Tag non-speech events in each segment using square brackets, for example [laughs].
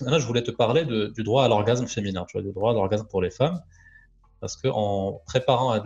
Là, je voulais te parler du droit à l'orgasme féminin, tu vois, du droit à l'orgasme pour les femmes. Parce qu'en préparant à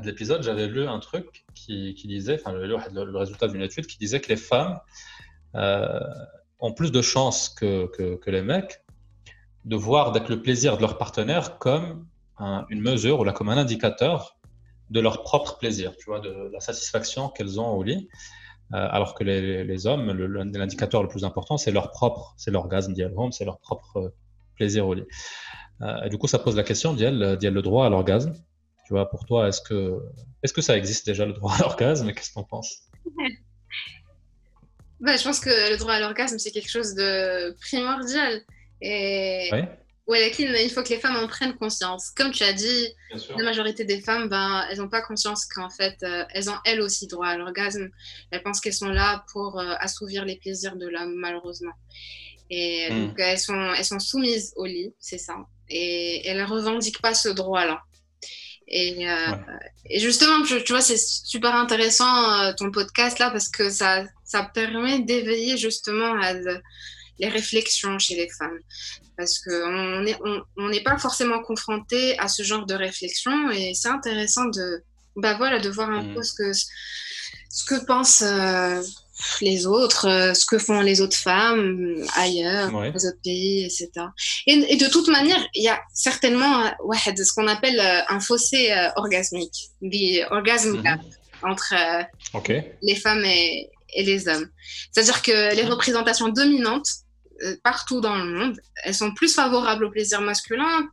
de l'épisode, j'avais lu un truc qui, disait, enfin, j'avais lu le, résultat d'une étude qui disait que les femmes euh, ont plus de chances que, que, les mecs de voir avec le plaisir de leur partenaire comme une mesure ou là, comme un indicateur de leur propre plaisir, tu vois, de la satisfaction qu'elles ont au lit. Euh, alors que les, hommes, l'indicateur le, plus important, c'est leur propre, c'est l'orgasme d'Yel c'est leur propre euh, plaisir au lit. Euh, et du coup, ça pose la question d'Yel, le droit à l'orgasme. Tu vois, pour toi, est-ce que, est-ce que ça existe déjà le droit à l'orgasme? Qu'est-ce que tu en penses? [laughs] Bah, Je pense que le droit à l'orgasme, c'est quelque chose de primordial. Et Ouais, il faut que les femmes en prennent conscience. Comme tu as dit, la majorité des femmes, ben, elles n'ont pas conscience qu'en fait, euh, elles ont elles aussi droit à l'orgasme. Elles pensent qu'elles sont là pour euh, assouvir les plaisirs de l'homme, malheureusement. Et hmm. donc, elles sont, elles sont soumises au lit, c'est ça. Et elles ne revendiquent pas ce droit-là. Et, euh, et, justement, tu, vois, c'est super intéressant ton podcast là parce que ça, ça permet d'éveiller justement les réflexions chez les femmes parce qu'on n'est on, pas forcément confronté à ce genre de réflexion et c'est intéressant de, bah voilà, de voir un mm. peu ce que, ce que pensent euh, les autres, euh, ce que font les autres femmes ailleurs, dans les autres pays, etc. Et, de toute manière, il y a certainement ouais, ce qu'on appelle euh, un fossé orgasmique, the orgasm mm-hmm. entre les femmes et, et les hommes. C'est-à-dire que les représentations dominantes euh, partout dans le monde, elles sont plus favorables au plaisir masculin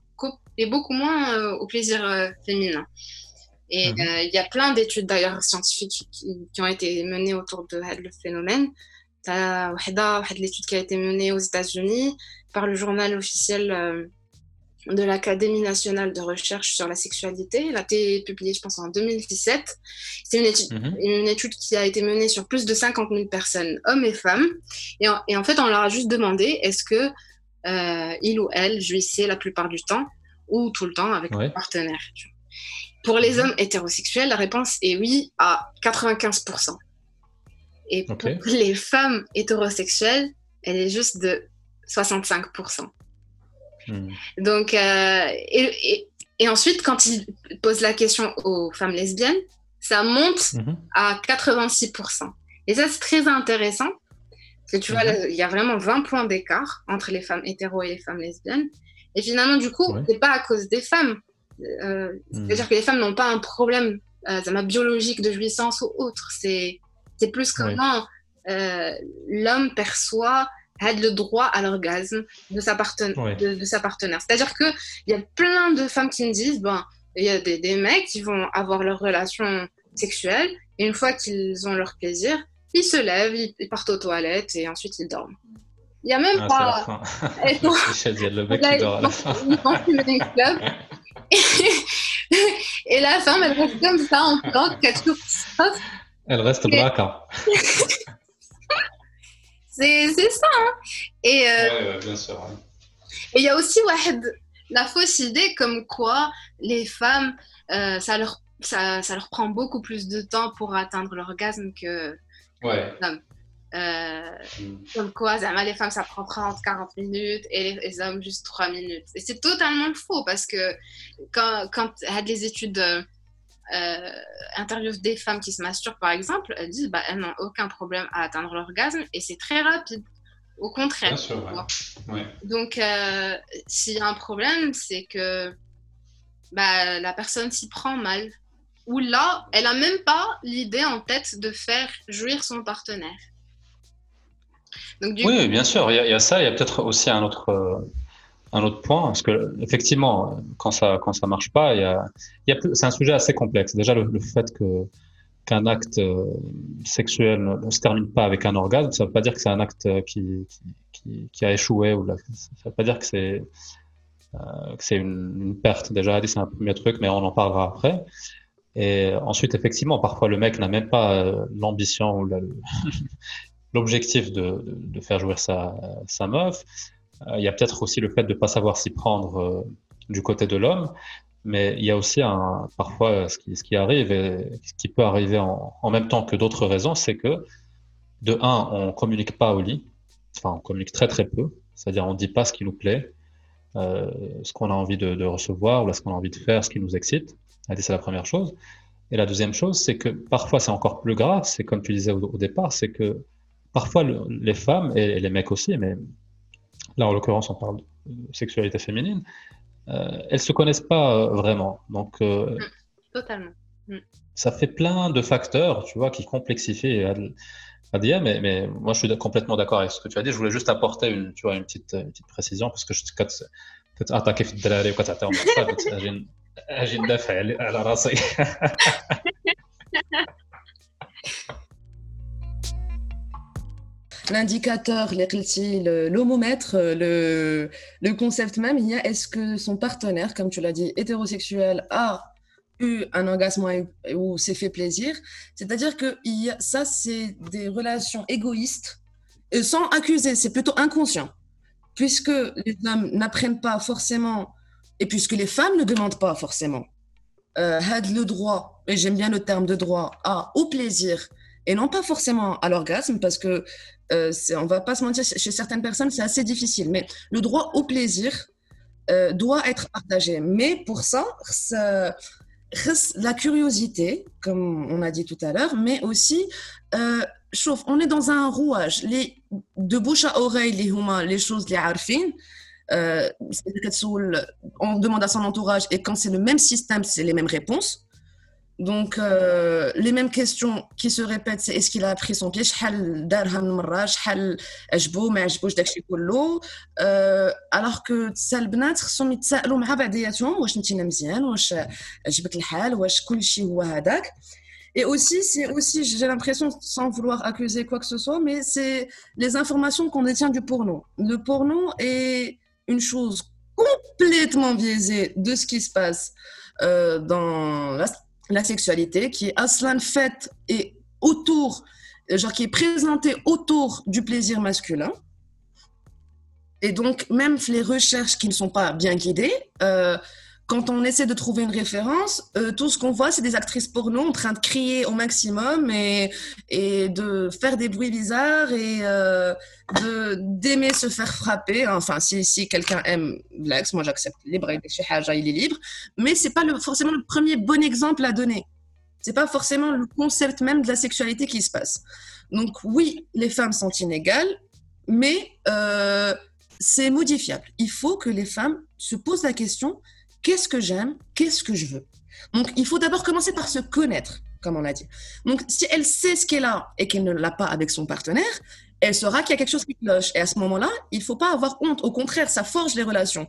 et beaucoup moins euh, au plaisir euh, féminin. Et mhm. il y a plein d'études d'ailleurs scientifiques qui, ont été menées autour de le phénomène. Il y a l'étude qui a été menée aux États-Unis par le journal officiel de l'Académie nationale de recherche sur la sexualité. Elle a été publiée, je pense, en 2017. C'est une étude, mhm. une étude qui a été menée sur plus de 50 000 personnes, hommes et femmes. Et en, fait, on leur a juste demandé est-ce que euh, il ou elle jouissait la plupart du temps ou tout le temps avec un partenaire. Pour les mhm. hommes hétérosexuels, la réponse est oui à 95%. Et pour les femmes hétérosexuelles, elle est juste de 65%. Hmm. Donc, euh, et, et, ensuite, quand il pose la question aux femmes lesbiennes, ça monte mhm. à 86%. Et ça, c'est très intéressant. Parce que tu vois, mhm. il y a vraiment 20 points d'écart entre les femmes hétéros et les femmes lesbiennes. Et finalement, du coup, c'est pas à cause des femmes. Euh, hmm. C'est-à-dire que les femmes n'ont pas un problème euh, biologique de jouissance ou autre. C'est plus comment l'homme perçoit le droit à l'orgasme de sa, de, sa partenaire. C'est-à-dire qu'il y a plein de femmes qui me disent, ben, il y a des, mecs qui vont avoir leur relation sexuelle, et une fois qu'ils ont leur plaisir, ils se lèvent, ils, partent aux toilettes, et ensuite ils dorment. Il n'y a même ah, pas... [laughs] Et [laughs] le mec qui dort à la fin. [laughs] et la femme, elle reste comme ça, en tant qu'elle Elle reste braquant. C'est ça. Hein. Et euh, bien sûr. Et il y a aussi la fausse idée comme quoi les femmes, euh, ça, leur, ça, ça, leur prend beaucoup plus de temps pour atteindre l'orgasme que ouais. les hommes. Euh, mm. Comme quoi, les femmes, ça prend 30-40 minutes et les, hommes, juste 3 minutes. Et c'est totalement faux parce que quand, quand des études euh, interview des femmes qui se masturbent, par exemple, elles disent bah, elles n'ont aucun problème à atteindre l'orgasme et c'est très rapide. Au contraire. Donc, euh, s'il y a un problème, c'est que bah, la personne s'y prend mal. Ou là, elle n'a même pas l'idée en tête de faire jouir son partenaire. oui, bien sûr, il y, a ça. Il y a peut-être aussi un autre, euh, un autre point, parce que effectivement, quand ça quand ça marche pas, il y a, y a c'est un sujet assez complexe. Déjà le, fait que qu'un acte euh, sexuel ne se termine pas avec un orgasme, ça veut pas dire que c'est un acte qui, qui, qui, a échoué ou là, ça veut pas dire que c'est euh, que c'est une, une, perte. Déjà, c'est un premier truc, mais on en parlera après. Et ensuite, effectivement, parfois le mec n'a même pas euh, l'ambition ou [laughs] l'objectif de, de, de, faire jouir sa, sa meuf. Euh, il y a peut-être aussi le fait de ne pas savoir s'y prendre euh, du côté de l'homme, mais il y a aussi un, parfois ce qui, ce qui arrive et ce qui peut arriver en, même temps que d'autres raisons, c'est que de un, on communique pas au lit, enfin on communique très très peu. C'est-à-dire, on ne dit pas ce qui nous plaît, euh, ce qu'on a envie de, recevoir ou ce qu'on a envie de faire, ce qui nous excite. C'est la première chose. Et la deuxième chose, c'est que parfois c'est encore plus grave, c'est comme tu disais au, départ, c'est que parfois les femmes et, les mecs aussi, mais là en l'occurrence on parle de sexualité féminine, euh, elles se connaissent pas euh, vraiment. Donc, euh, mm. totalement. Mm. Ça fait plein de facteurs, tu vois, qui complexifient Adia, mais, mais moi je suis complètement d'accord avec ce que tu as dit. Je voulais juste apporter une, tu vois, une, petite, une petite précision parce que je كتعطى كيف الدراري [laughs] وكتعطيهم اجي اجي ندافع على راسي [laughs] L'indicateur, l'homomètre, le, le concept même, il y a est-ce que son partenaire, comme tu l'as dit, hétérosexuel, a eu un orgasme ou s'est fait plaisir? C'est-à-dire que il y a, ça, c'est des relations égoïstes, et sans accuser, c'est plutôt inconscient, puisque les hommes n'apprennent pas forcément, et puisque les femmes ne demandent pas forcément, euh, le droit, et j'aime bien le terme de droit, à, au plaisir, et non pas forcément à l'orgasme, parce que euh, on va pas se mentir, chez certaines personnes, c'est assez difficile, mais le droit au plaisir euh, doit être partagé. Mais pour ça, la curiosité, comme on a dit tout à l'heure, mais aussi, euh, chauffe, on est dans un rouage. Les, de bouche à oreille, les, les choses, les arfines, euh, on demande à son entourage et quand c'est le même système, c'est les mêmes réponses. Donc, euh, les mêmes questions qui se répètent, c'est est-ce qu'il a appris son pied alors que ça البنات خصهم يتسائلوا مع بعضياتهم واش انت مزيان واش عجبك الحال واش كل شيء هو هذاك et aussi, c'est aussi, j'ai l'impression, sans vouloir accuser quoi que ce soit, mais c'est les informations qu'on détient du porno. Le porno est une chose complètement biaisée de ce qui se passe euh, dans la, la sexualité, qui est aslan faite et autour, genre qui est présentée autour du plaisir masculin. Et donc, même les recherches qui ne sont pas bien guidées, euh, quand on essaie de trouver une référence, euh, tout ce qu'on voit, c'est des actrices porno en train de crier au maximum et, de faire des bruits bizarres et euh, d'aimer se faire frapper. Enfin, si, si quelqu'un aime l'ex, moi j'accepte libre, il est libre. Mais c'est pas forcément le premier bon exemple à donner. C'est pas forcément le concept même de la sexualité qui se passe. Donc oui, les femmes sont inégales, mais euh, c'est modifiable. Il faut que les femmes se posent la question qu'est-ce que j'aime, qu'est-ce que je veux? Donc, il faut d'abord commencer par se connaître, comme on l'a dit. Donc, si elle sait ce qu'elle a et qu'elle ne l'a pas avec son partenaire, elle saura qu'il y a quelque chose qui cloche. Et à ce moment-là, il ne faut pas avoir honte. Au contraire, ça forge les relations.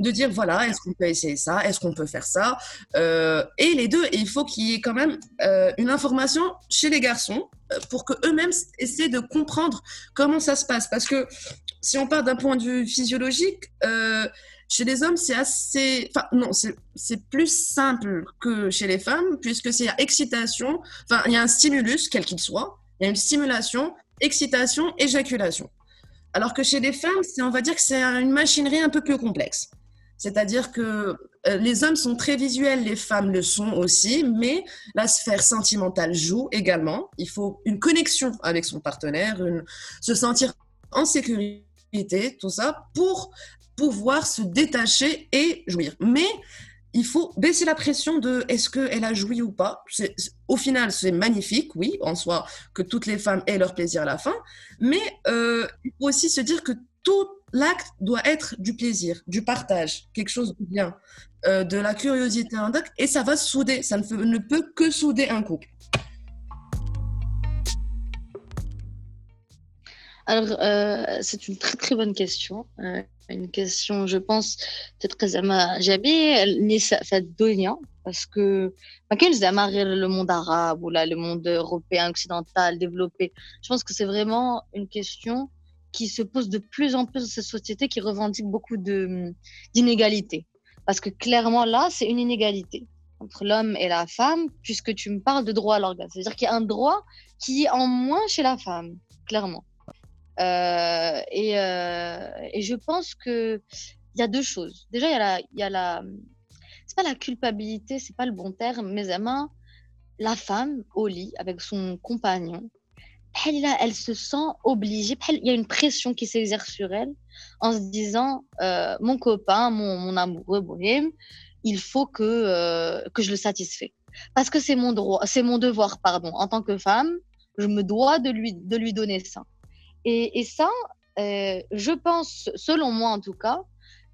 De dire, voilà, est-ce qu'on peut essayer ça? Est-ce qu'on peut faire ça? Euh, Et les deux, il faut qu'il y ait quand même euh, une information chez les garçons euh, pour qu'eux-mêmes essaient de comprendre comment ça se passe. Parce que si on part d'un point de vue physiologique, chez les hommes, c'est assez. Enfin, non, c'est plus simple que chez les femmes, puisque c'est excitation. Enfin, il y a un stimulus, quel qu'il soit. Il y a une stimulation, excitation, éjaculation. Alors que chez les femmes, on va dire que c'est une machinerie un peu plus complexe. C'est-à-dire que euh, les hommes sont très visuels, les femmes le sont aussi, mais la sphère sentimentale joue également. Il faut une connexion avec son partenaire, se sentir en sécurité, tout ça, pour pouvoir se détacher et jouir. Mais il faut baisser la pression de est-ce qu'elle a joui ou pas. Au final, c'est magnifique, oui, en soi, que toutes les femmes aient leur plaisir à la fin. Mais euh, il faut aussi se dire que tout l'acte doit être du plaisir, du partage, quelque chose de bien, euh, de la curiosité et ça va souder. Ça ne, ne peut que souder un couple. Alors, euh, c'est une très très bonne question. Euh, une question, je pense, peut-être que Zama Jabi, Nisa Fadonia, parce que, bah, quel Zama le monde arabe ou là, le monde européen, occidental, développé, je pense que c'est vraiment une question qui se pose de plus en plus dans cette société qui revendique beaucoup d'inégalités. Parce que clairement, là, c'est une inégalité entre l'homme et la femme, puisque tu me parles de droit à l'organe, C'est-à-dire qu'il y a un droit qui est en moins chez la femme, clairement. Euh, et, euh, et, je pense que il y a deux choses. Déjà, il y a la, y a la c'est pas la culpabilité, c'est pas le bon terme, mais main, la femme au lit avec son compagnon, elle se sent obligée, il y a une pression qui s'exerce sur elle en se disant euh, mon copain, mon, mon amoureux, bohème, il faut que, que je le satisfais. Parce que c'est mon droit, c'est mon devoir, pardon, en tant que femme, je me dois de lui, de lui donner ça. Et, ça, euh, je pense, selon moi en tout cas,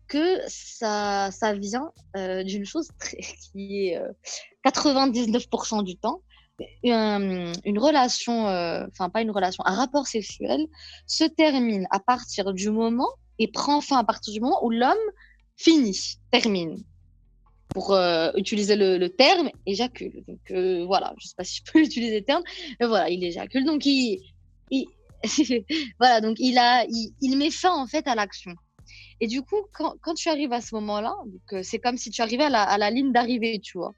que ça, ça vient d'une chose [laughs] qui est 99% du temps, une, relation, euh, enfin pas une relation, un rapport sexuel se termine à partir du moment et prend fin à partir du moment où l'homme finit, termine. Pour euh, utiliser le, terme, éjacule. Donc euh, voilà, je sais pas si je peux [laughs] utiliser le terme, mais voilà, il éjacule. Donc il, [laughs] voilà, donc il a, il, met fin en fait à l'action. Et du coup, quand, tu arrives à ce moment-là, c'est comme si tu arrivais à la, ligne d'arrivée, tu vois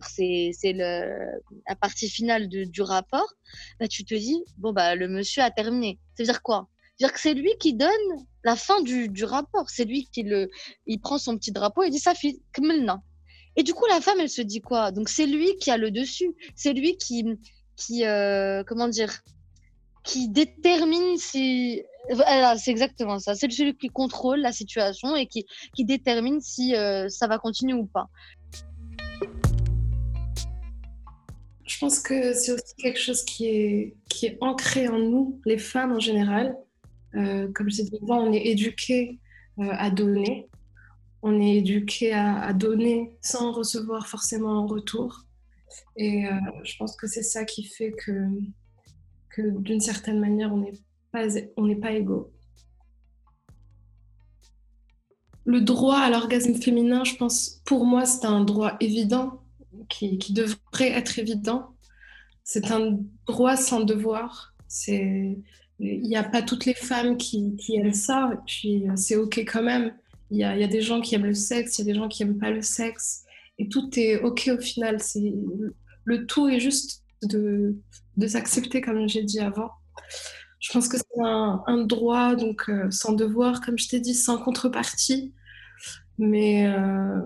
c'est la partie finale du rapport, bah, tu te dis, bon, bah, le monsieur a terminé. cest à dire quoi? Cest dire que c'est lui qui donne la fin du, rapport. C'est lui qui le, il prend son petit drapeau et dit, ça maintenant. Et du coup, la femme, elle se dit quoi? Donc, c'est lui qui a le dessus. C'est lui qui, qui euh, comment dire, qui détermine si. c'est exactement ça. C'est celui qui contrôle la situation et qui, qui détermine si euh, ça va continuer ou pas. Je pense que c'est aussi quelque chose qui est, qui est ancré en nous, les femmes en général. Euh, comme je disais on est éduqué euh, à donner. On est éduqué à, donner sans recevoir forcément en retour. Et je pense que c'est ça qui fait que, que d'une certaine manière, on n'est pas, pas égaux. Le droit à l'orgasme féminin, je pense, pour moi, c'est un droit évident qui, devrait être évident. C'est un droit sans devoir. C'est il n'y a pas toutes les femmes qui, aiment ça, et puis euh, c'est ok quand même. Il y, a, des gens qui aiment le sexe, il y a des gens qui aiment pas le sexe, et tout est ok au final. C'est le tout est juste de, s'accepter comme j'ai dit avant. Je pense que c'est un, droit donc euh, sans devoir, comme je t'ai dit, sans contrepartie, mais euh,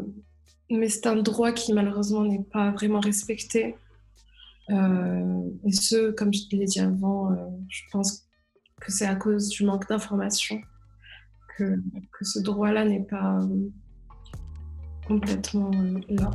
mais c'est un droit qui malheureusement n'est pas vraiment respecté. Euh, et ce, comme je te l'ai dit avant, je pense que c'est à cause du manque d'information que, que, ce droit-là n'est pas complètement là.